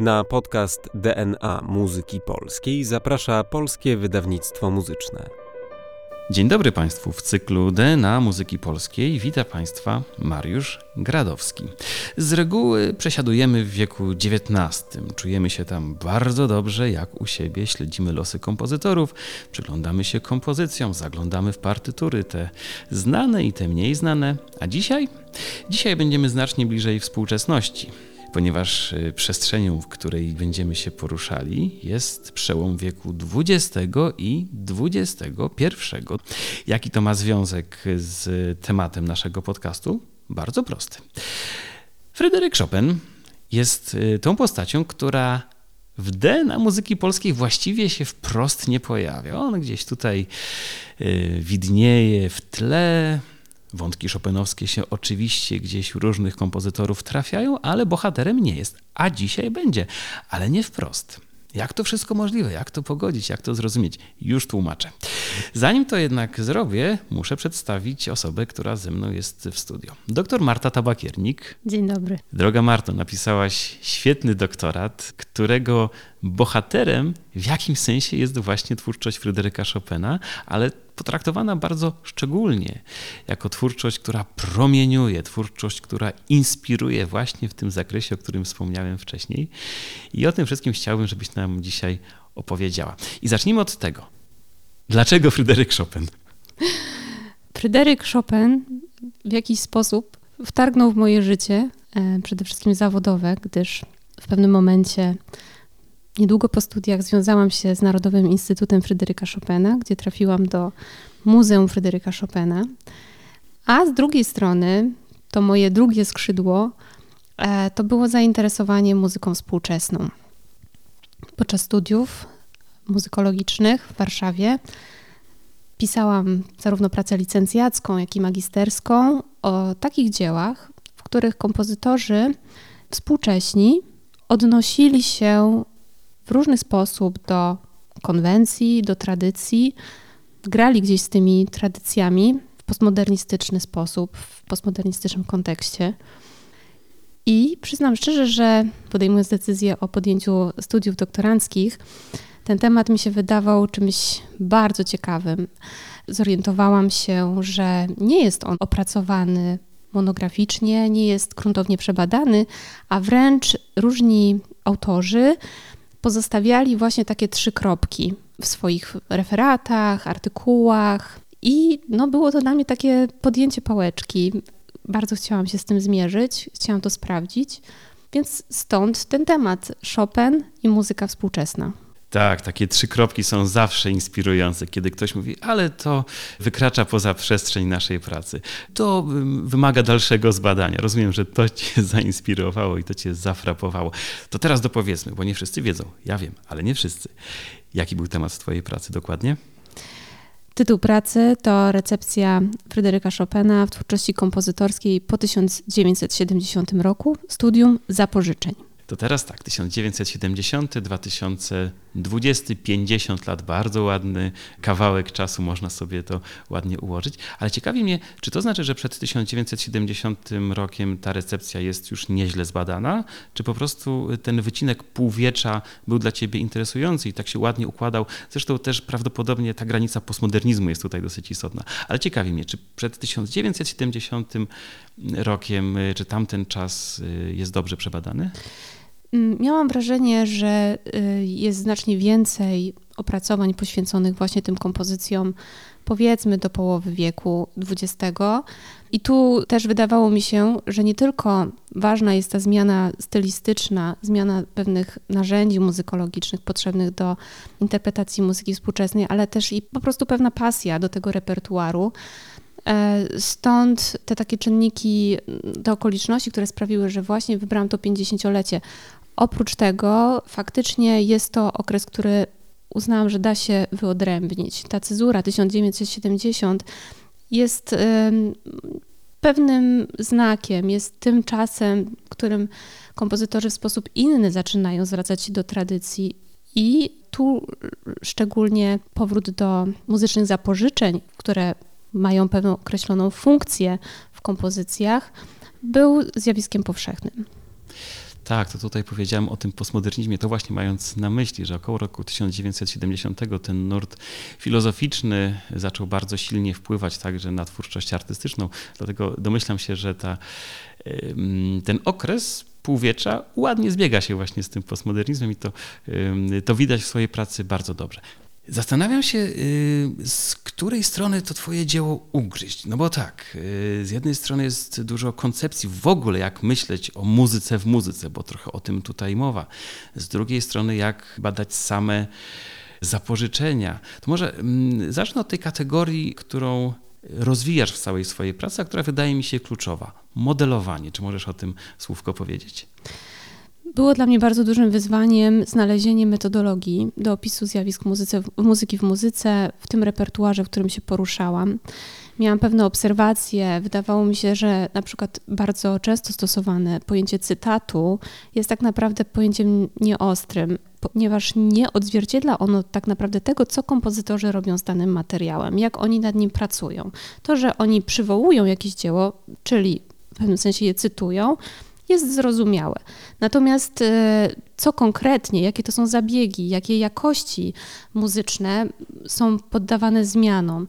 Na podcast DNA Muzyki Polskiej zaprasza Polskie Wydawnictwo Muzyczne. Dzień dobry Państwu. W cyklu DNA Muzyki Polskiej wita Państwa Mariusz Gradowski. Z reguły przesiadujemy w wieku XIX. Czujemy się tam bardzo dobrze, jak u siebie, śledzimy losy kompozytorów, przyglądamy się kompozycjom, zaglądamy w partytury, te znane i te mniej znane. A dzisiaj? Dzisiaj będziemy znacznie bliżej współczesności ponieważ y, przestrzenią, w której będziemy się poruszali, jest przełom wieku XX i XXI. Jaki to ma związek z tematem naszego podcastu? Bardzo prosty. Fryderyk Chopin jest y, tą postacią, która w DNA muzyki polskiej właściwie się wprost nie pojawia. On gdzieś tutaj y, widnieje w tle, Wątki szopenowskie się oczywiście gdzieś u różnych kompozytorów trafiają, ale bohaterem nie jest. A dzisiaj będzie, ale nie wprost. Jak to wszystko możliwe? Jak to pogodzić? Jak to zrozumieć? Już tłumaczę. Zanim to jednak zrobię, muszę przedstawić osobę, która ze mną jest w studio. Doktor Marta Tabakiernik. Dzień dobry. Droga Marto, napisałaś świetny doktorat, którego bohaterem w jakimś sensie jest właśnie twórczość Fryderyka Chopina, ale potraktowana bardzo szczególnie jako twórczość, która promieniuje, twórczość, która inspiruje właśnie w tym zakresie, o którym wspomniałem wcześniej. I o tym wszystkim chciałbym, żebyś nam dzisiaj opowiedziała. I zacznijmy od tego. Dlaczego Fryderyk Chopin? Fryderyk Chopin w jakiś sposób wtargnął w moje życie, e, przede wszystkim zawodowe, gdyż w pewnym momencie Niedługo po studiach związałam się z Narodowym Instytutem Fryderyka Chopina, gdzie trafiłam do Muzeum Fryderyka Chopina. A z drugiej strony, to moje drugie skrzydło, e, to było zainteresowanie muzyką współczesną. Podczas studiów muzykologicznych w Warszawie pisałam zarówno pracę licencjacką, jak i magisterską o takich dziełach, w których kompozytorzy współcześni odnosili się w różny sposób do konwencji, do tradycji, grali gdzieś z tymi tradycjami w postmodernistyczny sposób, w postmodernistycznym kontekście. I przyznam szczerze, że podejmując decyzję o podjęciu studiów doktoranckich, ten temat mi się wydawał czymś bardzo ciekawym. Zorientowałam się, że nie jest on opracowany monograficznie, nie jest gruntownie przebadany, a wręcz różni autorzy pozostawiali właśnie takie trzy kropki w swoich referatach, artykułach. I no, było to dla mnie takie podjęcie pałeczki. Bardzo chciałam się z tym zmierzyć, chciałam to sprawdzić, więc stąd ten temat Chopin i muzyka współczesna. Tak, takie trzy kropki są zawsze inspirujące, kiedy ktoś mówi, ale to wykracza poza przestrzeń naszej pracy. To wymaga dalszego zbadania. Rozumiem, że to cię zainspirowało i to cię zafrapowało. To teraz dopowiedzmy, bo nie wszyscy wiedzą. Ja wiem, ale nie wszyscy. Jaki był temat twojej pracy dokładnie? Tytuł pracy to recepcja Fryderyka Chopina w twórczości kompozytorskiej po 1970 roku, studium zapożyczeń. To teraz tak, 1970, 2020, 50 lat, bardzo ładny kawałek czasu, można sobie to ładnie ułożyć. Ale ciekawi mnie, czy to znaczy, że przed 1970 rokiem ta recepcja jest już nieźle zbadana, czy po prostu ten wycinek półwiecza był dla ciebie interesujący i tak się ładnie układał. Zresztą też prawdopodobnie ta granica postmodernizmu jest tutaj dosyć istotna. Ale ciekawi mnie, czy przed 1970 rokiem, czy tamten czas y, jest dobrze przebadany? Mm, miałam wrażenie, że y, jest znacznie więcej opracowań poświęconych właśnie tym kompozycjom, powiedzmy do połowy wieku XX. I tu też wydawało mi się, że nie tylko ważna jest ta zmiana stylistyczna, zmiana pewnych narzędzi muzykologicznych potrzebnych do interpretacji muzyki współczesnej, ale też i po prostu pewna pasja do tego repertuaru. E, stąd te takie czynniki, te okoliczności, które sprawiły, że właśnie wybrałam to 50-lecie Oprócz tego faktycznie jest to okres, który uznałam, że da się wyodrębnić. Ta cezura 1970 jest pewnym znakiem, jest tym czasem, którym kompozytorzy w sposób inny zaczynają zwracać się do tradycji i tu szczególnie powrót do muzycznych zapożyczeń, które mają pewną określoną funkcję w kompozycjach, był zjawiskiem powszechnym. Tak, to tutaj powiedziałem o tym postmodernizmie, to właśnie mając na myśli, że około roku 1970 ten nurt filozoficzny zaczął bardzo silnie wpływać także na twórczość artystyczną. Dlatego domyślam się, że ta, ten okres półwiecza ładnie zbiega się właśnie z tym postmodernizmem i to, to widać w swojej pracy bardzo dobrze. Zastanawiam się, y, z której strony to twoje dzieło ugryźć. No bo tak, y, z jednej strony jest dużo koncepcji w ogóle, jak myśleć o muzyce w muzyce, bo trochę o tym tutaj mowa. Z drugiej strony, jak badać same zapożyczenia. To może mm, zacznę od tej kategorii, którą rozwijasz w całej swojej pracy, a która wydaje mi się kluczowa. Modelowanie. Czy możesz o tym słówko powiedzieć? Było dla mnie bardzo dużym wyzwaniem znalezienie metodologii do opisu zjawisk muzyce, muzyki w muzyce, w tym repertuarze, w którym się poruszałam. Miałam pewne obserwacje. Wydawało mi się, że na przykład bardzo często stosowane pojęcie cytatu jest tak naprawdę pojęciem nieostrym, ponieważ nie odzwierciedla ono tak naprawdę tego, co kompozytorzy robią z danym materiałem, jak oni nad nim pracują. To, że oni przywołują jakieś dzieło, czyli w pewnym sensie je cytują, jest zrozumiałe. Natomiast e, co konkretnie, jakie to są zabiegi, jakie jakości muzyczne są poddawane zmianom,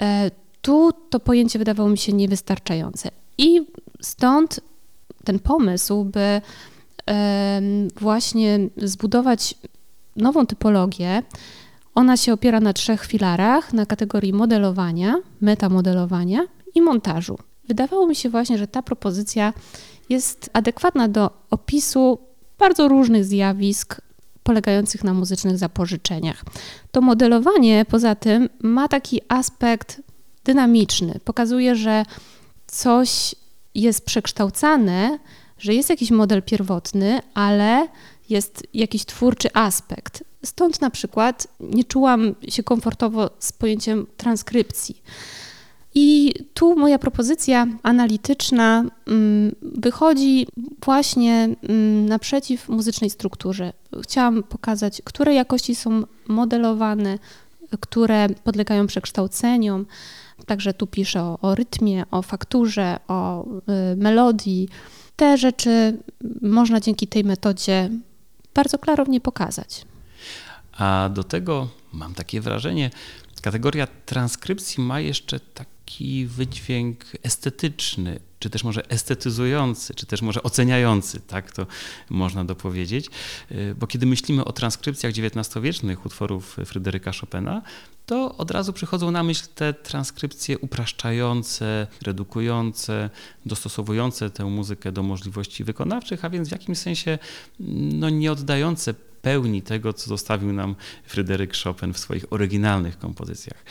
e, tu to pojęcie wydawało mi się niewystarczające. I stąd ten pomysł, by właśnie zbudować nową typologię. Ona się opiera na trzech filarach, na kategorii modelowania, metamodelowania i montażu. Wydawało mi się właśnie, że ta propozycja jest adekwatna do opisu bardzo różnych zjawisk polegających na muzycznych zapożyczeniach. To modelowanie poza tym ma taki aspekt dynamiczny. Pokazuje, że coś jest przekształcane, że jest jakiś model pierwotny, ale jest jakiś twórczy aspekt. Stąd na przykład nie czułam się komfortowo z pojęciem transkrypcji. I tu moja propozycja analityczna mm, wychodzi właśnie mm, naprzeciw muzycznej strukturze. Chciałam pokazać, które jakości są modelowane, które podlegają przekształceniom. Także tu piszę o, o rytmie, o fakturze, o y, melodii. Te rzeczy można dzięki tej metodzie bardzo klarownie pokazać. A do tego mam takie wrażenie, kategoria transkrypcji ma jeszcze tak taki wydźwięk estetyczny, czy też może estetyzujący, czy też może oceniający, tak to można dopowiedzieć. Y, bo kiedy myślimy o transkrypcjach XIX-wiecznych utworów Fryderyka Chopina, to od razu przychodzą na myśl te transkrypcje upraszczające, redukujące, dostosowujące tę muzykę do możliwości wykonawczych, a więc w jakimś sensie no, nie oddające pełni tego, co zostawił nam Fryderyk Chopin w swoich oryginalnych kompozycjach.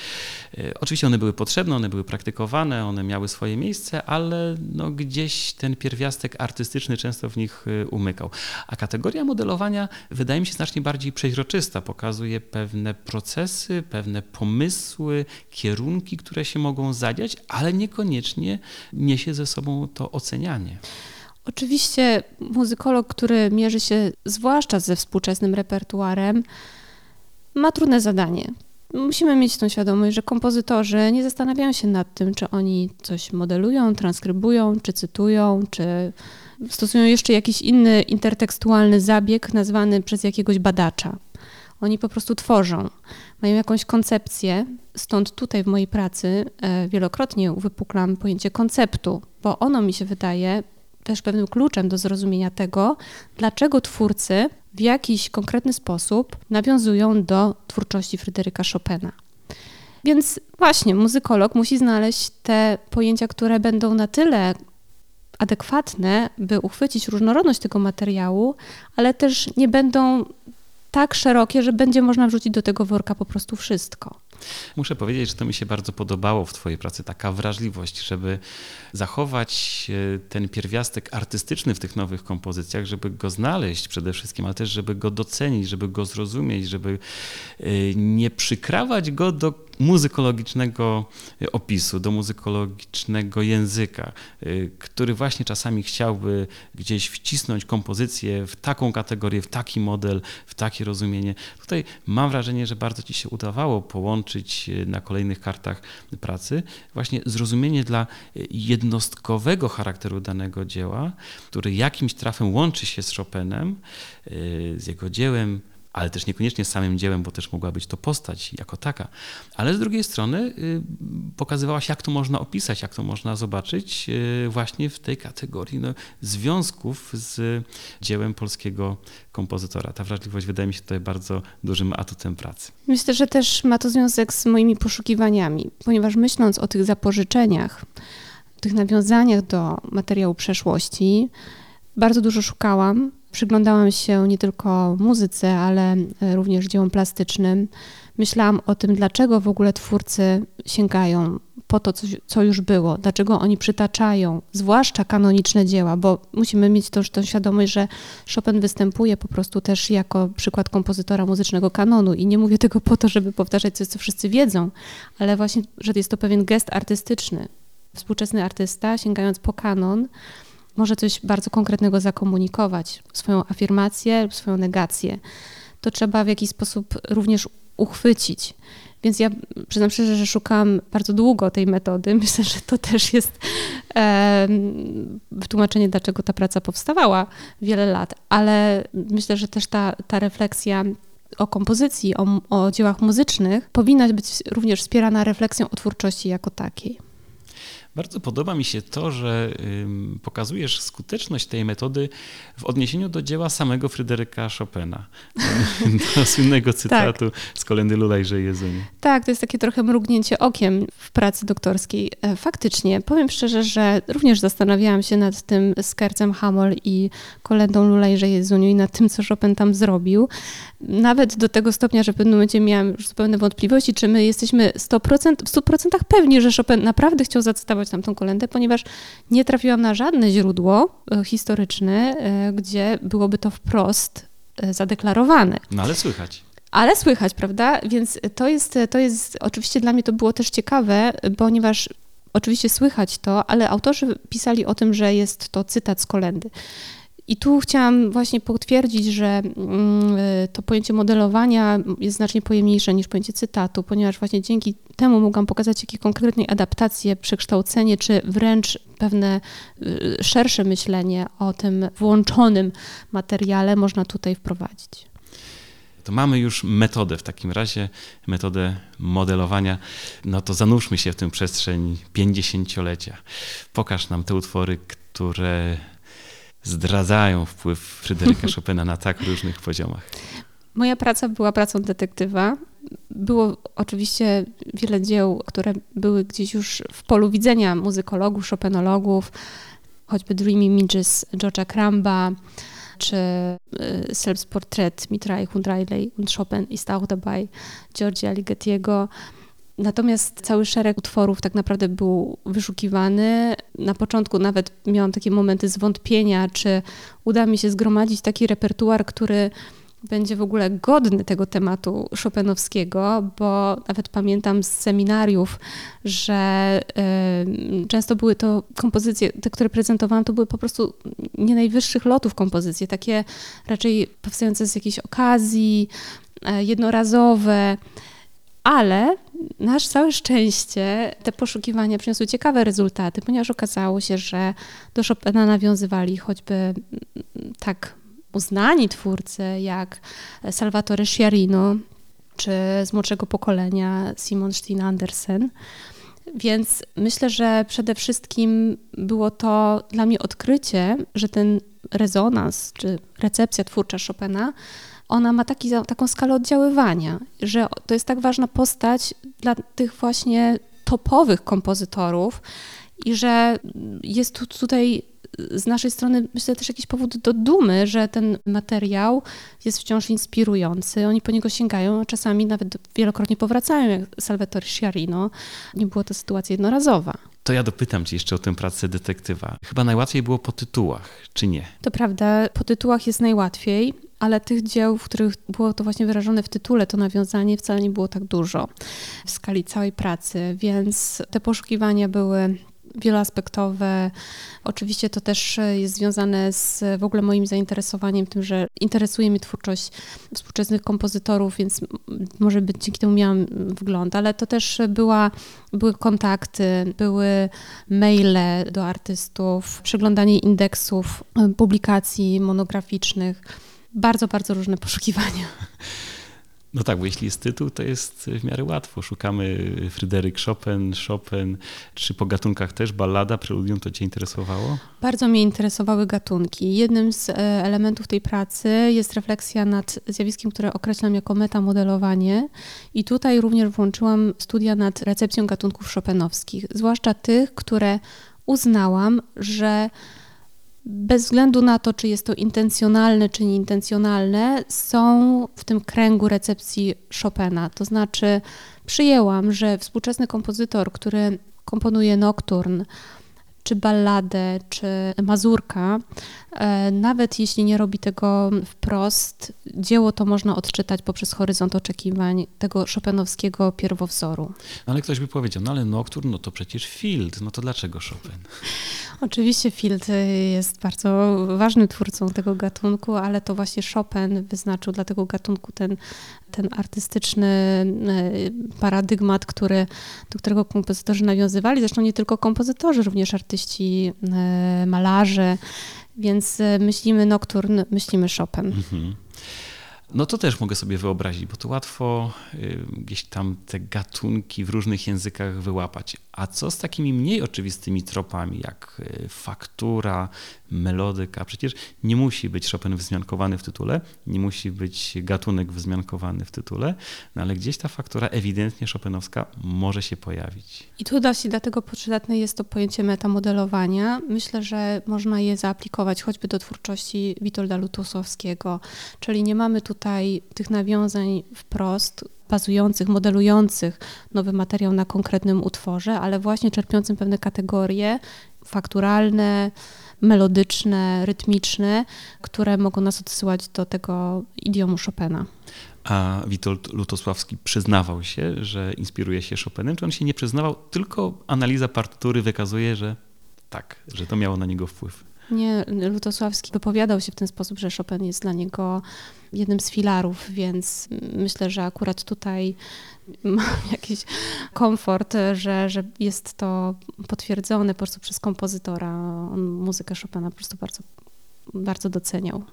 E, oczywiście one były potrzebne, one były praktykowane, one miały swoje miejsce, ale no gdzieś ten pierwiastek artystyczny często w nich e, umykał. A kategoria modelowania wydaje mi się znacznie bardziej przeźroczysta, pokazuje pewne procesy, pewne pomysły, kierunki, które się mogą zadziać, ale niekoniecznie niesie ze sobą to ocenianie. Oczywiście muzykolog, który mierzy się zwłaszcza ze współczesnym repertuarem, ma trudne zadanie. Musimy mieć tą świadomość, że kompozytorzy nie zastanawiają się nad tym, czy oni coś modelują, transkrybują, czy cytują, czy stosują jeszcze jakiś inny intertekstualny zabieg nazwany przez jakiegoś badacza. Oni po prostu tworzą, mają jakąś koncepcję, stąd tutaj w mojej pracy e, wielokrotnie uwypuklam pojęcie konceptu, bo ono mi się wydaje też pewnym kluczem do zrozumienia tego, dlaczego twórcy w jakiś konkretny sposób nawiązują do twórczości Fryderyka Chopina. Więc właśnie muzykolog musi znaleźć te pojęcia, które będą na tyle adekwatne, by uchwycić różnorodność tego materiału, ale też nie będą tak szerokie, że będzie można wrzucić do tego worka po prostu wszystko. Muszę powiedzieć, że to mi się bardzo podobało w Twojej pracy, taka wrażliwość, żeby zachować e, ten pierwiastek artystyczny w tych nowych kompozycjach, żeby go znaleźć przede wszystkim, ale też, żeby go docenić, żeby go zrozumieć, żeby e, nie przykrawać go do muzykologicznego opisu, do muzykologicznego języka, który właśnie czasami chciałby gdzieś wcisnąć kompozycję w taką kategorię, w taki model, w takie rozumienie. Tutaj mam wrażenie, że bardzo ci się udawało połączyć na kolejnych kartach pracy właśnie zrozumienie dla jednostkowego charakteru danego dzieła, który jakimś trafem łączy się z Chopinem, z jego dziełem, ale też niekoniecznie samym dziełem, bo też mogła być to postać jako taka. Ale z drugiej strony y, pokazywałaś, jak to można opisać, jak to można zobaczyć y, właśnie w tej kategorii no, związków z dziełem polskiego kompozytora. Ta wrażliwość wydaje mi się tutaj bardzo dużym atutem pracy. Myślę, że też ma to związek z moimi poszukiwaniami, ponieważ myśląc o tych zapożyczeniach, tych nawiązaniach do materiału przeszłości, bardzo dużo szukałam Przyglądałam się nie tylko muzyce, ale e, również dziełom plastycznym. Myślałam o tym, dlaczego w ogóle twórcy sięgają po to, co, już było, dlaczego oni przytaczają, zwłaszcza kanoniczne dzieła, bo musimy mieć też tą świadomość, że Chopin występuje po prostu też jako przykład kompozytora muzycznego kanonu i nie mówię tego po to, żeby powtarzać coś, co wszyscy wiedzą, ale właśnie, że jest to pewien gest artystyczny. Współczesny artysta, sięgając po kanon, może coś bardzo konkretnego zakomunikować, swoją afirmację lub swoją negację, to trzeba w jakiś sposób również uchwycić. Więc ja przyznam szczerze, że szukałam bardzo długo tej metody. Myślę, że to też jest e, wytłumaczenie, dlaczego ta praca powstawała wiele lat, ale myślę, że też ta, ta refleksja o kompozycji, o, o dziełach muzycznych powinna być również wspierana refleksją o twórczości jako takiej. Bardzo podoba mi się to, że pokazujesz skuteczność tej metody w odniesieniu do dzieła samego Fryderyka Chopina, do słynnego cytatu tak. z kolendy Lulajże Jezunie. Tak, to jest takie trochę mrugnięcie okiem w pracy doktorskiej. E, faktycznie, powiem szczerze, że również zastanawiałam się nad tym skercem Hamol i kolendą Lulajże Jezuniu i nad tym, co Chopin tam zrobił. Nawet do tego stopnia, że w pewnym momencie miałam już zupełne wątpliwości, czy my jesteśmy 100%, w 100% pewni, że Chopin naprawdę chciał zacytować tam tamtą kolendę, ponieważ nie trafiłam na żadne źródło e, historyczne, e, gdzie byłoby to wprost e, zadeklarowane. No ale słychać. Ale słychać, prawda? Więc to jest, to jest, oczywiście dla mnie to było też ciekawe, ponieważ oczywiście słychać to, ale autorzy pisali o tym, że jest to cytat z kolendy. I tu chciałam właśnie potwierdzić, że mm, to pojęcie modelowania jest znacznie pojemniejsze niż pojęcie cytatu, ponieważ właśnie dzięki temu mogłam pokazać jakie konkretnej adaptacje, przekształcenie, czy wręcz pewne y, szersze myślenie o tym włączonym materiale można tutaj wprowadzić. To mamy już metodę w takim razie, metodę modelowania. No to zanurzmy się w tę przestrzeń pięćdziesięciolecia. Pokaż nam te utwory, które zdradzają wpływ Fryderyka Chopina na tak różnych poziomach. Moja praca była pracą detektywa. Było oczywiście wiele dzieł, które były gdzieś już w polu widzenia muzykologów, chopinologów, choćby Dreamy Images George'a Cramba, czy y, Selbstportret Mitrai und Riley und Chopin ist auch dabei Georgia Ligetiego. Natomiast cały szereg utworów tak naprawdę był wyszukiwany. Na początku nawet miałam takie momenty zwątpienia, czy uda mi się zgromadzić taki repertuar, który będzie w ogóle godny tego tematu Chopinowskiego, bo nawet pamiętam z seminariów, że y, często były to kompozycje, te, które prezentowałam, to były po prostu nie najwyższych lotów kompozycje, takie raczej powstające z jakiejś okazji, y, jednorazowe. Ale na całe szczęście te poszukiwania przyniosły ciekawe rezultaty, ponieważ okazało się, że do Chopina nawiązywali choćby tak uznani twórcy jak Salvatore Sciarino, czy z młodszego pokolenia Simon Steen Andersen. Więc myślę, że przede wszystkim było to dla mnie odkrycie, że ten rezonans czy recepcja twórcza Chopina ona ma taki, taką skalę oddziaływania, że to jest tak ważna postać dla tych właśnie topowych kompozytorów i że jest tu, tutaj z naszej strony myślę też jakiś powód do dumy, że ten materiał jest wciąż inspirujący. Oni po niego sięgają, a czasami nawet wielokrotnie powracają, jak Salvatore Sciarino. Nie było to sytuacja jednorazowa. To ja dopytam cię jeszcze o tę pracę detektywa. Chyba najłatwiej było po tytułach, czy nie? To prawda, po tytułach jest najłatwiej ale tych dzieł, w których było to właśnie wyrażone w tytule, to nawiązanie wcale nie było tak dużo w skali całej pracy, więc te poszukiwania były wieloaspektowe. Oczywiście to też jest związane z w ogóle moim zainteresowaniem tym, że interesuje mnie twórczość współczesnych kompozytorów, więc może być dzięki temu miałam wgląd, ale to też była, były kontakty, były maile do artystów, przeglądanie indeksów publikacji monograficznych. Bardzo, bardzo różne poszukiwania. No tak, bo jeśli jest tytuł, to jest w miarę łatwo. Szukamy Fryderyk Chopin, Chopin, czy po gatunkach też ballada, preludium, to cię interesowało? Bardzo mnie interesowały gatunki. Jednym z e, elementów tej pracy jest refleksja nad zjawiskiem, które określam jako metamodelowanie i tutaj również włączyłam studia nad recepcją gatunków chopinowskich, zwłaszcza tych, które uznałam, że bez względu na to, czy jest to intencjonalne, czy nieintencjonalne, są w tym kręgu recepcji Chopina. To znaczy, przyjęłam, że współczesny kompozytor, który komponuje nocturn, czy balladę, czy mazurka, nawet jeśli nie robi tego wprost, dzieło to można odczytać poprzez horyzont oczekiwań tego Chopinowskiego pierwowzoru. No ale ktoś by powiedział, no ale nocturn, no to przecież Field, no to dlaczego Chopin? Oczywiście Field jest bardzo ważnym twórcą tego gatunku, ale to właśnie Chopin wyznaczył dla tego gatunku ten, ten artystyczny e, paradygmat, który, do którego kompozytorzy nawiązywali. Zresztą nie tylko kompozytorzy, również artyści, e, malarze. Więc e, myślimy nocturn, myślimy Chopin. Mhm. No to też mogę sobie wyobrazić, bo to łatwo y, gdzieś tam te gatunki w różnych językach wyłapać. A co z takimi mniej oczywistymi tropami, jak y, faktura, melodyka? Przecież nie musi być Chopin wzmiankowany w tytule, nie musi być gatunek wzmiankowany w tytule, no ale gdzieś ta faktura ewidentnie Chopinowska może się pojawić. I tu właśnie dlatego przydatne jest to pojęcie metamodelowania. Myślę, że można je zaaplikować choćby do twórczości Witolda Lutusowskiego, czyli nie mamy tutaj tych nawiązań wprost, bazujących, modelujących nowy materiał na konkretnym utworze, ale właśnie czerpiącym pewne kategorie fakturalne, melodyczne, rytmiczne, które mogą nas odsyłać do tego idiomu Chopina. A Witold Lutosławski przyznawał się, że inspiruje się Chopinem, czy on się nie przyznawał, tylko analiza partytury wykazuje, że tak, że to miało na niego wpływ. Nie, Lutosławski wypowiadał się w ten sposób, że Chopin jest dla niego jednym z filarów, więc myślę, że akurat tutaj mam jakiś komfort, że, że jest to potwierdzone po prostu przez kompozytora. On muzykę Chopina po prostu bardzo, bardzo doceniał.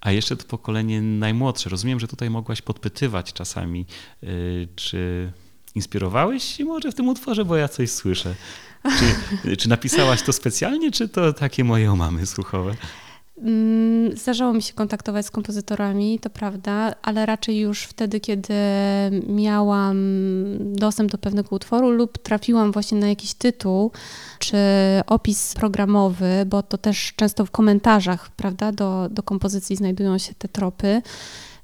A jeszcze to pokolenie najmłodsze. Rozumiem, że tutaj mogłaś podpytywać czasami, yy, czy inspirowałeś się może w tym utworze, bo ja coś słyszę. Czy, czy napisałaś to specjalnie, czy to takie moje omamy słuchowe? Mm, zdarzało mi się kontaktować z kompozytorami, to prawda, ale raczej już wtedy, kiedy miałam dostęp do pewnego utworu lub trafiłam właśnie na jakiś tytuł czy opis programowy, bo to też często w komentarzach, prawda, do, do kompozycji znajdują się te tropy.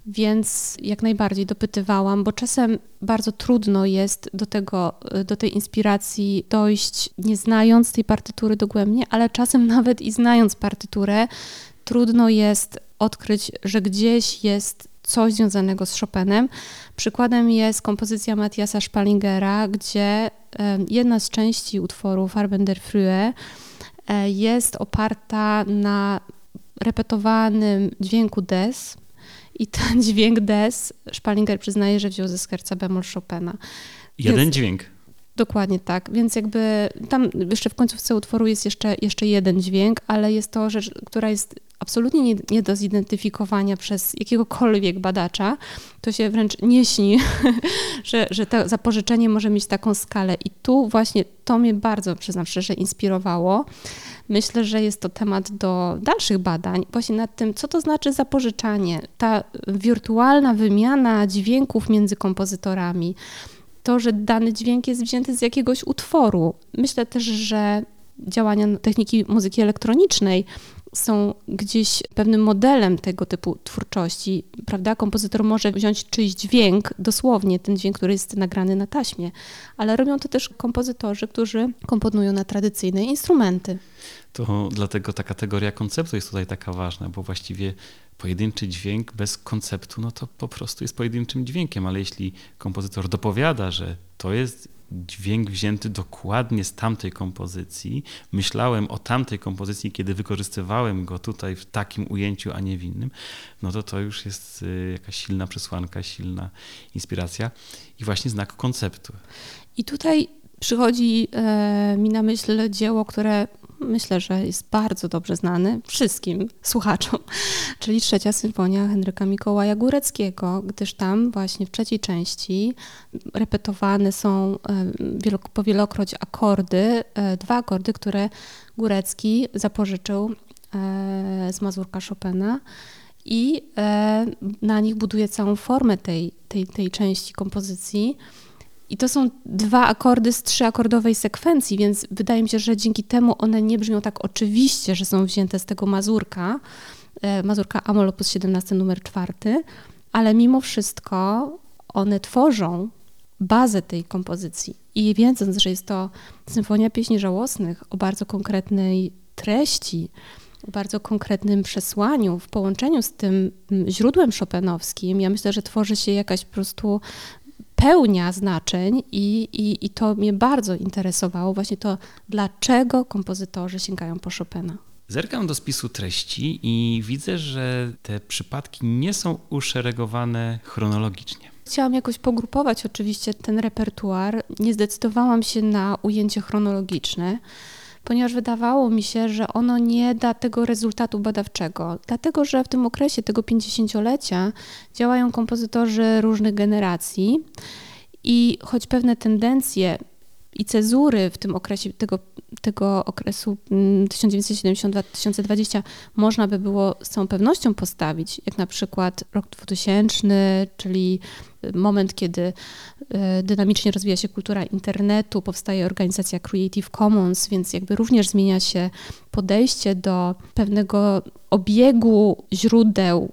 Więc jak najbardziej dopytywałam, bo czasem bardzo trudno jest do tego, do tej inspiracji dojść, nie znając tej partytury dogłębnie, ale czasem nawet i znając partyturę, trudno jest odkryć, że gdzieś jest coś związanego z Chopinem. Przykładem jest kompozycja Matthiasa Spallingera, gdzie jedna z części utworu Farben der Frühe e, jest oparta na repetowanym dźwięku des, i ten dźwięk des Spalinger przyznaje, że wziął ze skerca bemol Chopina. Jeden Więc, dźwięk. Dokładnie tak, więc jakby tam jeszcze w końcówce utworu jest jeszcze, jeszcze jeden dźwięk, ale jest to rzecz, która jest absolutnie nie, nie do zidentyfikowania przez jakiegokolwiek badacza. To się wręcz nie śni, że, że to zapożyczenie może mieć taką skalę. I tu właśnie to mnie bardzo, przyznam szczerze, inspirowało. Myślę, że jest to temat do dalszych badań, właśnie nad tym, co to znaczy zapożyczanie, ta wirtualna wymiana dźwięków między kompozytorami, to, że dany dźwięk jest wzięty z jakiegoś utworu. Myślę też, że działania techniki muzyki elektronicznej są gdzieś pewnym modelem tego typu twórczości, prawda? Kompozytor może wziąć czyjś dźwięk, dosłownie ten dźwięk, który jest nagrany na taśmie, ale robią to też kompozytorzy, którzy komponują na tradycyjne instrumenty. To dlatego ta kategoria konceptu jest tutaj taka ważna, bo właściwie pojedynczy dźwięk bez konceptu, no to po prostu jest pojedynczym dźwiękiem, ale jeśli kompozytor dopowiada, że to jest dźwięk wzięty dokładnie z tamtej kompozycji, myślałem o tamtej kompozycji, kiedy wykorzystywałem go tutaj w takim ujęciu, a nie w innym, no to to już jest y, jakaś silna przesłanka, silna inspiracja i właśnie znak konceptu. I tutaj przychodzi e, mi na myśl dzieło, które myślę, że jest bardzo dobrze znany wszystkim słuchaczom, czyli trzecia symfonia Henryka Mikołaja Góreckiego, gdyż tam właśnie w trzeciej części repetowane są e, powielokroć akordy, e, dwa akordy, które Górecki zapożyczył e, z Mazurka Chopina i na nich buduje całą formę tej, tej, tej części kompozycji. I to są dwa akordy z trzyakordowej sekwencji, więc wydaje mi się, że dzięki temu one nie brzmią tak oczywiście, że są wzięte z tego mazurka, e, mazurka Amol op. 17 numer 4, ale mimo wszystko one tworzą bazę tej kompozycji. I wiedząc, że jest to symfonia pieśni żałosnych o bardzo konkretnej treści, o bardzo konkretnym przesłaniu, w połączeniu z tym źródłem szopenowskim, ja myślę, że tworzy się jakaś po prostu pełnia znaczeń i, i, i to mnie bardzo interesowało, właśnie to, dlaczego kompozytorzy sięgają po Chopina. Zerkam do spisu treści i widzę, że te przypadki nie są uszeregowane chronologicznie. Chciałam jakoś pogrupować oczywiście ten repertuar. Nie zdecydowałam się na ujęcie chronologiczne ponieważ wydawało mi się, że ono nie da tego rezultatu badawczego, dlatego że w tym okresie tego 50-lecia działają kompozytorzy różnych generacji i choć pewne tendencje i cezury w tym okresie, tego, tego okresu 1972-2020 mm, można by było z całą pewnością postawić, jak na przykład rok 2000, czyli moment, kiedy e, dynamicznie rozwija się kultura internetu, powstaje organizacja Creative Commons, więc jakby również zmienia się podejście do pewnego obiegu źródeł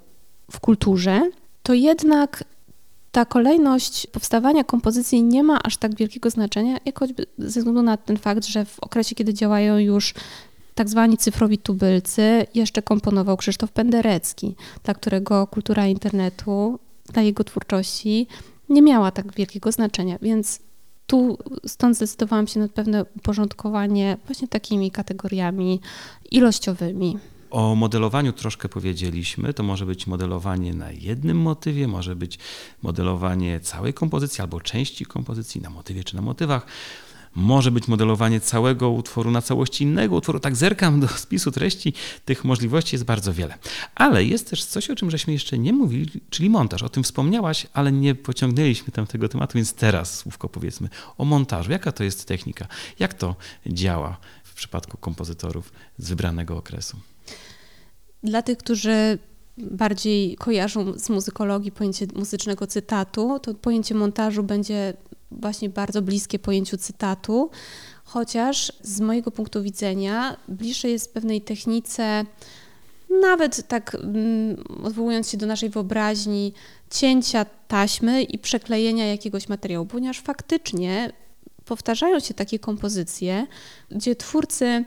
w kulturze, to jednak ta kolejność powstawania kompozycji nie ma aż tak wielkiego znaczenia, jak choćby ze względu na ten fakt, że w okresie, kiedy działają już tak zwani cyfrowi tubylcy, jeszcze komponował Krzysztof Penderecki, dla którego kultura internetu, dla jego twórczości nie miała tak wielkiego znaczenia, więc tu stąd zdecydowałam się na pewne uporządkowanie właśnie takimi kategoriami ilościowymi. O modelowaniu troszkę powiedzieliśmy. To może być modelowanie na jednym motywie, może być modelowanie całej kompozycji albo części kompozycji na motywie czy na motywach. Może być modelowanie całego utworu na całości innego utworu. Tak zerkam do spisu treści, tych możliwości jest bardzo wiele. Ale jest też coś, o czym żeśmy jeszcze nie mówili, czyli montaż. O tym wspomniałaś, ale nie pociągnęliśmy tam tego tematu, więc teraz słówko powiedzmy o montażu. Jaka to jest technika? Jak to działa w przypadku kompozytorów z wybranego okresu? Dla tych, którzy bardziej kojarzą z muzykologii pojęcie muzycznego cytatu, to pojęcie montażu będzie właśnie bardzo bliskie pojęciu cytatu, chociaż z mojego punktu widzenia bliższe jest pewnej technice, nawet tak mm, odwołując się do naszej wyobraźni, cięcia taśmy i przeklejenia jakiegoś materiału, ponieważ faktycznie powtarzają się takie kompozycje, gdzie twórcy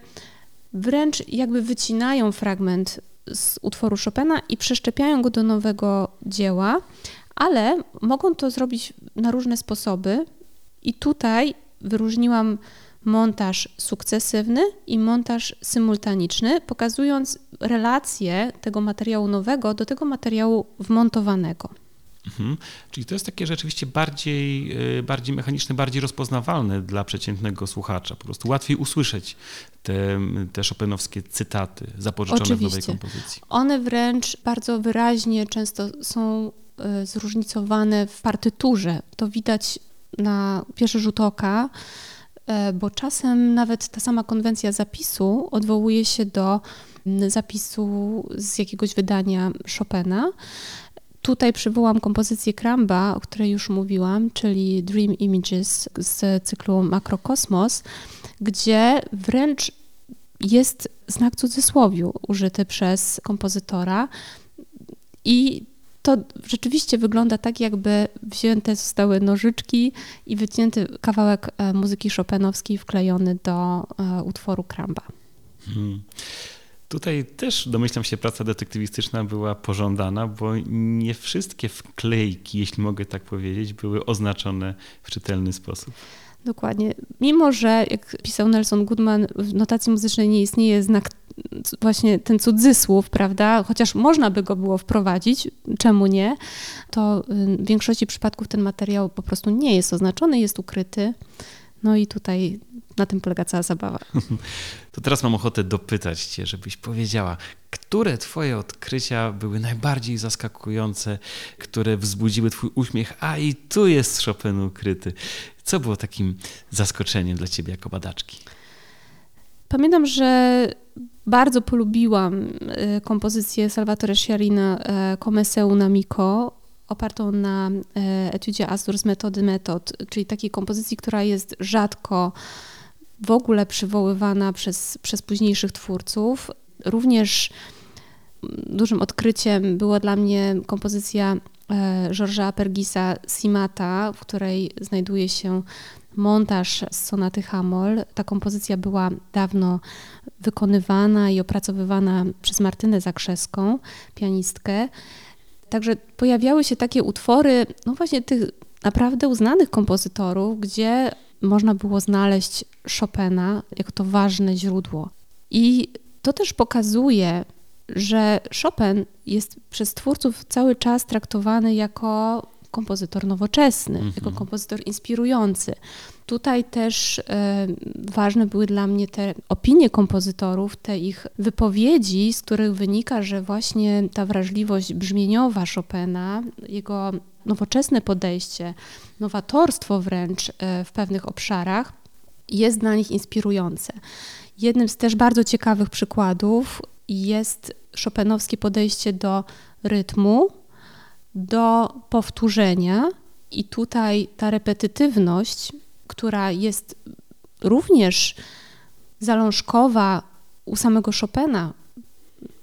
wręcz jakby wycinają fragment z utworu Chopina i przeszczepiają go do nowego dzieła, ale mogą to zrobić na różne sposoby. I tutaj wyróżniłam montaż sukcesywny i montaż symultaniczny, pokazując relację tego materiału nowego do tego materiału wmontowanego. Mhm. Czyli to jest takie rzeczywiście bardziej, y, bardziej mechaniczne, bardziej rozpoznawalne dla przeciętnego słuchacza. Po prostu łatwiej usłyszeć te, te Chopinowskie cytaty zapożyczone Oczywiście. w nowej kompozycji. One wręcz bardzo wyraźnie często są y, zróżnicowane w partyturze. To widać na pierwszy rzut oka, y, bo czasem nawet ta sama konwencja zapisu odwołuje się do zapisu z jakiegoś wydania Chopina. Tutaj przywołam kompozycję Kramba, o której już mówiłam, czyli Dream Images z cyklu Makrokosmos, gdzie wręcz jest znak cudzysłowiu użyty przez kompozytora i to rzeczywiście wygląda tak, jakby wzięte zostały nożyczki i wycięty kawałek e, muzyki chopinowskiej wklejony do e, utworu Kramba. Hmm. Tutaj też domyślam się, praca detektywistyczna była pożądana, bo nie wszystkie wklejki, jeśli mogę tak powiedzieć, były oznaczone w czytelny sposób. Dokładnie. Mimo, że jak pisał Nelson Goodman, w notacji muzycznej nie istnieje znak, właśnie ten cudzysłów, prawda? Chociaż można by go było wprowadzić, czemu nie? To w większości przypadków ten materiał po prostu nie jest oznaczony, jest ukryty. No i tutaj na tym polega cała zabawa. To teraz mam ochotę dopytać Cię, żebyś powiedziała, które Twoje odkrycia były najbardziej zaskakujące, które wzbudziły Twój uśmiech, a i tu jest Chopin ukryty. Co było takim zaskoczeniem dla Ciebie jako badaczki? Pamiętam, że bardzo polubiłam e, kompozycję Salvatore Sciarina e, Come seu namico, opartą na e, etiudzie Astur z metody metod, czyli takiej kompozycji, która jest rzadko w ogóle przywoływana przez, przez późniejszych twórców. Również dużym odkryciem była dla mnie kompozycja e, Georgesa Pergisa Simata, w której znajduje się montaż z sonaty Hamol. Ta kompozycja była dawno wykonywana i opracowywana przez Martynę Zakrzeską, pianistkę. Także pojawiały się takie utwory, no właśnie tych naprawdę uznanych kompozytorów, gdzie można było znaleźć Chopina jako to ważne źródło. I to też pokazuje, że Chopin jest przez twórców cały czas traktowany jako kompozytor nowoczesny, mm -hmm. jako kompozytor inspirujący. Tutaj też e, ważne były dla mnie te opinie kompozytorów, te ich wypowiedzi, z których wynika, że właśnie ta wrażliwość brzmieniowa Chopina, jego nowoczesne podejście, nowatorstwo wręcz e, w pewnych obszarach jest dla nich inspirujące. Jednym z też bardzo ciekawych przykładów jest Chopinowskie podejście do rytmu, do powtórzenia, i tutaj ta repetytywność, która jest również zalążkowa u samego Chopina,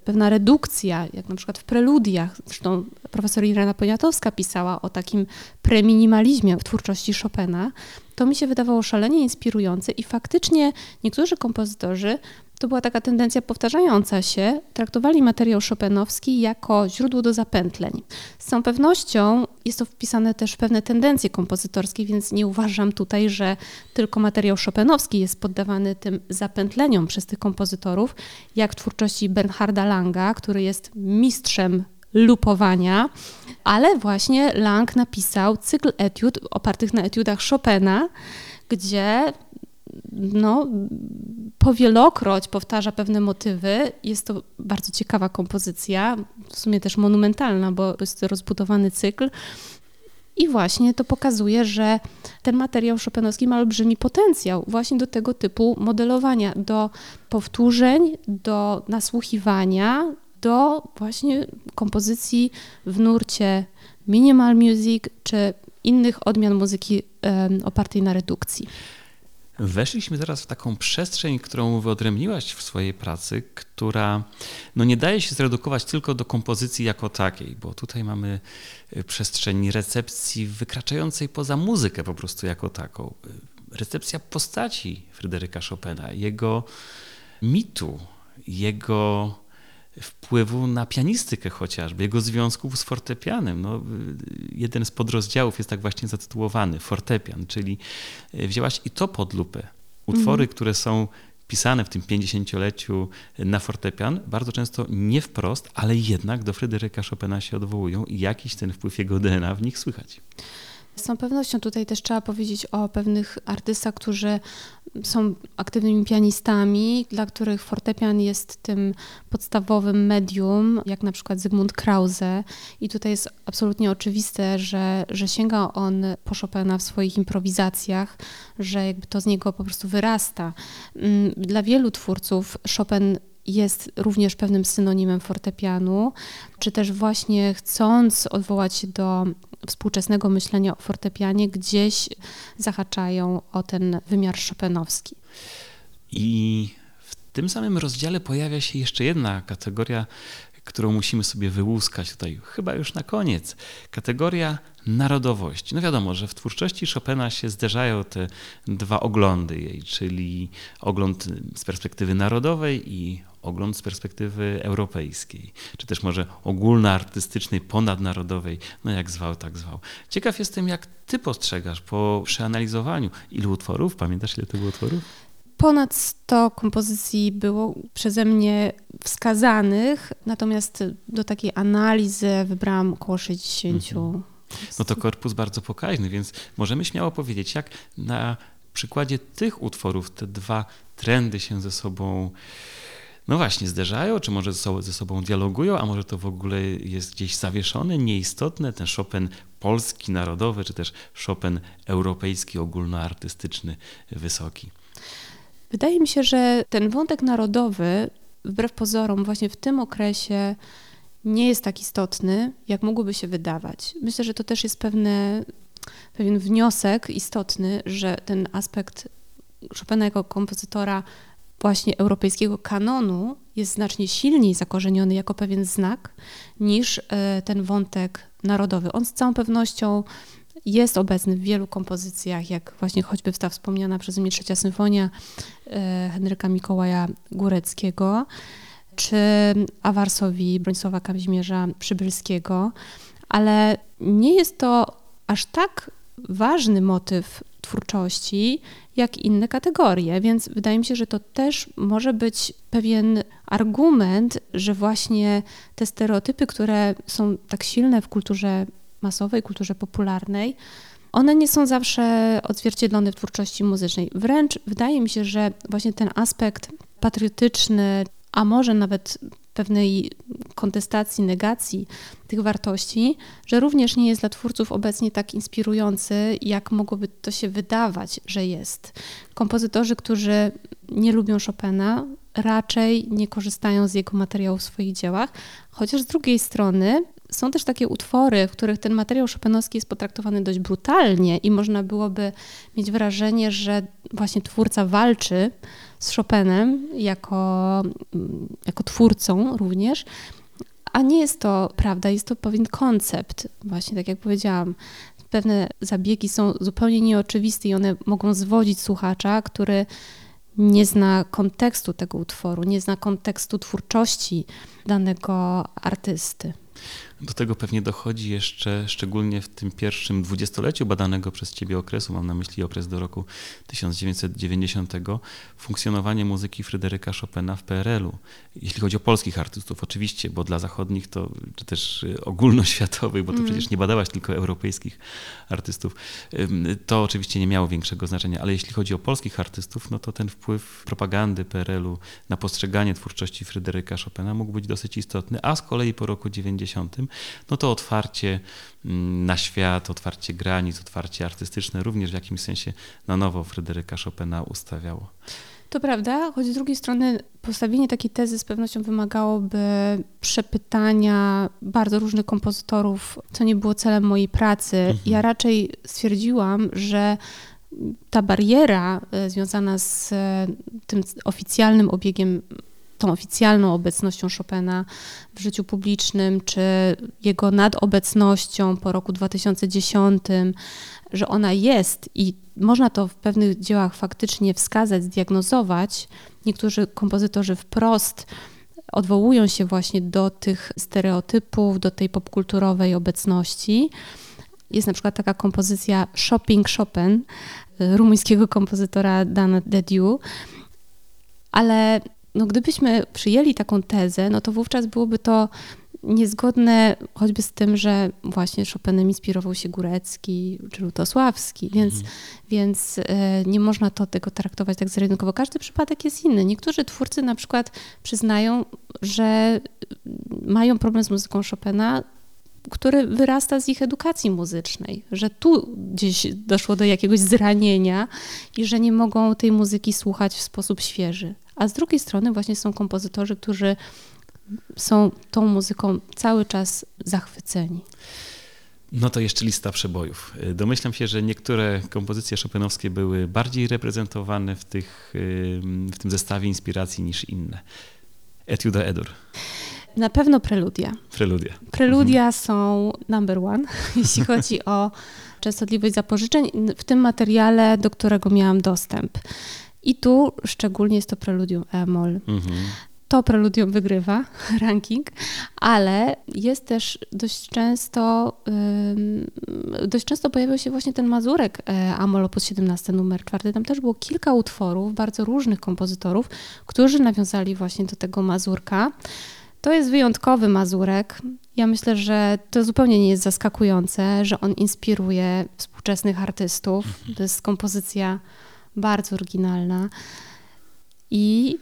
pewna redukcja, jak na przykład w preludiach. Zresztą profesor Irena Poniatowska pisała o takim preminimalizmie w twórczości Chopina. To mi się wydawało szalenie inspirujące i faktycznie niektórzy kompozytorzy to była taka tendencja powtarzająca się, traktowali materiał chopinowski jako źródło do zapętleń. Z całą pewnością jest to wpisane też w pewne tendencje kompozytorskie, więc nie uważam tutaj, że tylko materiał chopinowski jest poddawany tym zapętleniom przez tych kompozytorów, jak w twórczości Bernharda Langa, który jest mistrzem lupowania, ale właśnie Lang napisał cykl etiud opartych na etiudach Chopina, gdzie no, powielokroć powtarza pewne motywy. Jest to bardzo ciekawa kompozycja, w sumie też monumentalna, bo jest to rozbudowany cykl. I właśnie to pokazuje, że ten materiał Chopinowski ma olbrzymi potencjał właśnie do tego typu modelowania, do powtórzeń, do nasłuchiwania, do właśnie kompozycji w nurcie minimal music czy innych odmian muzyki opartej na redukcji. Weszliśmy teraz w taką przestrzeń, którą wyodrębniłaś w swojej pracy, która no nie daje się zredukować tylko do kompozycji jako takiej, bo tutaj mamy y, przestrzeń recepcji wykraczającej poza muzykę po prostu jako taką. Recepcja postaci Fryderyka Chopina, jego mitu, jego wpływu na pianistykę chociażby, jego związków z fortepianem. No, jeden z podrozdziałów jest tak właśnie zatytułowany, fortepian, czyli e, wzięłaś i to pod lupę. Utwory, mhm. które są pisane w tym 50-leciu na fortepian, bardzo często nie wprost, ale jednak do Fryderyka Chopina się odwołują i jakiś ten wpływ jego DNA w nich słychać. Z całą pewnością tutaj też trzeba powiedzieć o pewnych artystach, którzy są aktywnymi pianistami, dla których fortepian jest tym podstawowym medium, jak na przykład Zygmunt Krause. I tutaj jest absolutnie oczywiste, że, że sięga on po Chopina w swoich improwizacjach, że jakby to z niego po prostu wyrasta. Mm, dla wielu twórców Chopin jest również pewnym synonimem fortepianu, czy też właśnie chcąc odwołać się do współczesnego myślenia o fortepianie, gdzieś zahaczają o ten wymiar chopinowski. I w tym samym rozdziale pojawia się jeszcze jedna kategoria, którą musimy sobie wyłuskać tutaj chyba już na koniec. Kategoria narodowości. No wiadomo, że w twórczości Chopina się zderzają te dwa oglądy jej, czyli ogląd z perspektywy narodowej i ogląd z perspektywy europejskiej, czy też może ogólnoartystycznej, ponadnarodowej, no jak zwał, tak zwał. Ciekaw jestem, jak ty postrzegasz po przeanalizowaniu ilu utworów, pamiętasz ile to było utworów? Ponad 100 kompozycji było przeze mnie wskazanych, natomiast do takiej analizy wybrałam około 60. Mhm. No to korpus bardzo pokaźny, więc możemy śmiało powiedzieć, jak na przykładzie tych utworów te dwa trendy się ze sobą no właśnie, zderzają, czy może ze sobą, ze sobą dialogują, a może to w ogóle jest gdzieś zawieszone, nieistotne, ten Chopin polski, narodowy, czy też Chopin europejski, ogólnoartystyczny, wysoki. Wydaje mi się, że ten wątek narodowy, wbrew pozorom, właśnie w tym okresie nie jest tak istotny, jak mogłoby się wydawać. Myślę, że to też jest pewne, pewien wniosek istotny, że ten aspekt Chopina jako kompozytora właśnie europejskiego kanonu jest znacznie silniej zakorzeniony jako pewien znak niż e, ten wątek narodowy. On z całą pewnością jest obecny w wielu kompozycjach, jak właśnie choćby ta wspomniana przeze mnie trzecia symfonia e, Henryka Mikołaja Góreckiego, czy Awarsowi Bronisława Kazimierza Przybylskiego, ale nie jest to aż tak ważny motyw twórczości, jak inne kategorie, więc wydaje mi się, że to też może być pewien argument, że właśnie te stereotypy, które są tak silne w kulturze masowej, kulturze popularnej, one nie są zawsze odzwierciedlone w twórczości muzycznej. Wręcz wydaje mi się, że właśnie ten aspekt patriotyczny, a może nawet pewnej kontestacji, negacji tych wartości, że również nie jest dla twórców obecnie tak inspirujący, jak mogłoby to się wydawać, że jest. Kompozytorzy, którzy nie lubią Chopina, raczej nie korzystają z jego materiału w swoich dziełach, chociaż z drugiej strony są też takie utwory, w których ten materiał szopenowski jest potraktowany dość brutalnie i można byłoby mieć wrażenie, że właśnie twórca walczy z Chopinem jako, jako twórcą również, a nie jest to prawda, jest to pewien koncept, właśnie tak jak powiedziałam. Pewne zabiegi są zupełnie nieoczywiste i one mogą zwodzić słuchacza, który nie zna kontekstu tego utworu, nie zna kontekstu twórczości danego artysty. Do tego pewnie dochodzi jeszcze, szczególnie w tym pierwszym dwudziestoleciu badanego przez Ciebie okresu, mam na myśli okres do roku 1990, funkcjonowanie muzyki Fryderyka Chopina w PRL-u. Jeśli chodzi o polskich artystów, oczywiście, bo dla zachodnich to, czy też y, ogólnoświatowych, bo to mm. przecież nie badałaś tylko europejskich artystów, to oczywiście nie miało większego znaczenia, ale jeśli chodzi o polskich artystów, no to ten wpływ propagandy PRL-u na postrzeganie twórczości Fryderyka Chopina mógł być dosyć istotny, a z kolei po roku 90 no to otwarcie mm, na świat, otwarcie granic, otwarcie artystyczne również w jakimś sensie na nowo Fryderyka Chopina ustawiało. To prawda, choć z drugiej strony postawienie takiej tezy z pewnością wymagałoby przepytania bardzo różnych kompozytorów, co nie było celem mojej pracy. Mhm. Ja raczej stwierdziłam, że ta bariera e, związana z e, tym oficjalnym obiegiem tą oficjalną obecnością Chopina w życiu publicznym, czy jego nadobecnością po roku 2010, że ona jest i można to w pewnych dziełach faktycznie wskazać, zdiagnozować. Niektórzy kompozytorzy wprost odwołują się właśnie do tych stereotypów, do tej popkulturowej obecności. Jest na przykład taka kompozycja Shopping Chopin rumuńskiego kompozytora Dana Dediu, ale no gdybyśmy przyjęli taką tezę, no to wówczas byłoby to niezgodne choćby z tym, że właśnie Chopinem inspirował się Górecki czy Lutosławski, więc, mhm. więc e, nie można to tego traktować tak zero Każdy przypadek jest inny. Niektórzy twórcy na przykład przyznają, że mają problem z muzyką Chopina, który wyrasta z ich edukacji muzycznej, że tu gdzieś doszło do jakiegoś zranienia i że nie mogą tej muzyki słuchać w sposób świeży a z drugiej strony właśnie są kompozytorzy, którzy są tą muzyką cały czas zachwyceni. No to jeszcze lista przebojów. Domyślam się, że niektóre kompozycje chopinowskie były bardziej reprezentowane w, tych, w tym zestawie inspiracji niż inne. Etiuda Edur. Na pewno preludia. Preludia. Preludia mhm. są number one, jeśli chodzi o częstotliwość zapożyczeń w tym materiale, do którego miałam dostęp. I tu szczególnie jest to preludium e-moll. Mhm to preludium wygrywa ranking, ale jest też dość często, dość często pojawiał się właśnie ten Mazurek e, Amol op. 17 numer 4. Tam też było kilka utworów bardzo różnych kompozytorów, którzy nawiązali właśnie do tego Mazurka. To jest wyjątkowy Mazurek. Ja myślę, że to zupełnie nie jest zaskakujące, że on inspiruje współczesnych artystów. To jest kompozycja bardzo oryginalna. I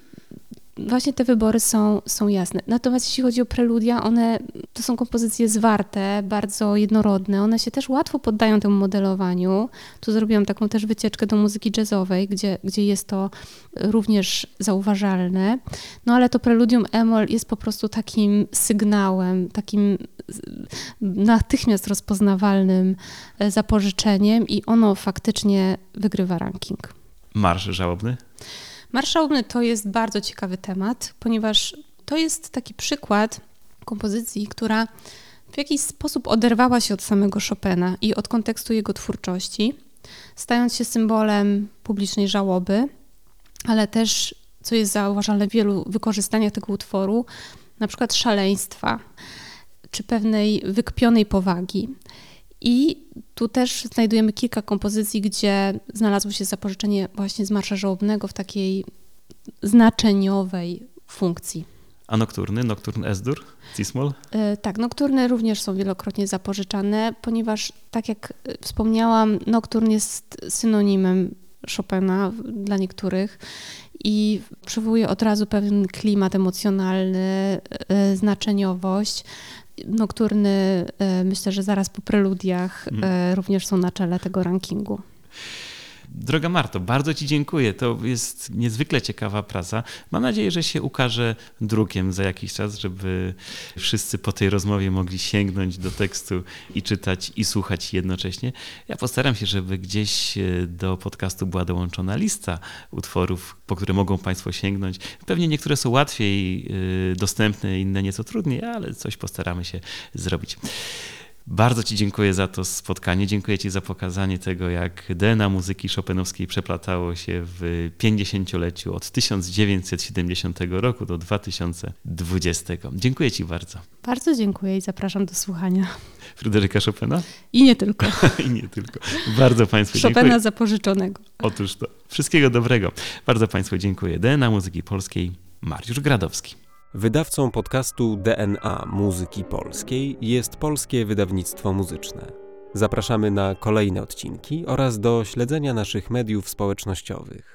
właśnie te wybory są, są jasne. Natomiast jeśli chodzi o preludia, one to są kompozycje zwarte, bardzo jednorodne. One się też łatwo poddają temu modelowaniu. Tu zrobiłam taką też wycieczkę do muzyki jazzowej, gdzie, gdzie jest to również zauważalne. No ale to preludium Emol jest po prostu takim sygnałem, takim natychmiast rozpoznawalnym e, zapożyczeniem i ono faktycznie wygrywa ranking. Marsz żałobny? Marszałny to jest bardzo ciekawy temat, ponieważ to jest taki przykład kompozycji, która w jakiś sposób oderwała się od samego Chopina i od kontekstu jego twórczości, stając się symbolem publicznej żałoby, ale też, co jest zauważalne w wielu wykorzystaniach tego utworu, na przykład szaleństwa czy pewnej wykpionej powagi. I tu też znajdujemy kilka kompozycji, gdzie znalazło się zapożyczenie właśnie z marsza żałobnego w takiej znaczeniowej funkcji. A nokturny, nokturn Esdur, Cismol? E, tak, nokturny również są wielokrotnie zapożyczane, ponieważ tak jak e, wspomniałam, nokturn jest synonimem Chopina dla niektórych i przywołuje od razu pewien klimat emocjonalny, e, znaczeniowość. Nokturny, e, myślę, że zaraz po preludiach mm. również są na czele tego rankingu. Droga Marto, bardzo Ci dziękuję. To jest niezwykle ciekawa praca. Mam nadzieję, że się ukaże drukiem za jakiś czas, żeby wszyscy po tej rozmowie mogli sięgnąć do tekstu i czytać i słuchać jednocześnie. Ja postaram się, żeby gdzieś e, do podcastu była dołączona lista utworów, po które mogą Państwo sięgnąć. Pewnie niektóre są łatwiej e, dostępne, inne nieco trudniej, ale coś postaramy się zrobić. Bardzo Ci dziękuję za to spotkanie. Dziękuję Ci za pokazanie tego, jak DNA muzyki chopinowskiej przeplatało się w 50-leciu od 1970 roku do 2020. Dziękuję Ci bardzo. Bardzo dziękuję i zapraszam do słuchania. Fryderyka Chopina? I nie tylko. I nie tylko. Bardzo Państwu Chopina dziękuję. zapożyczonego. Otóż to. Wszystkiego dobrego. Bardzo Państwu dziękuję. DNA muzyki polskiej Mariusz Gradowski. Wydawcą podcastu DNA Muzyki Polskiej jest Polskie Wydawnictwo Muzyczne. Zapraszamy na kolejne odcinki oraz do śledzenia naszych mediów społecznościowych.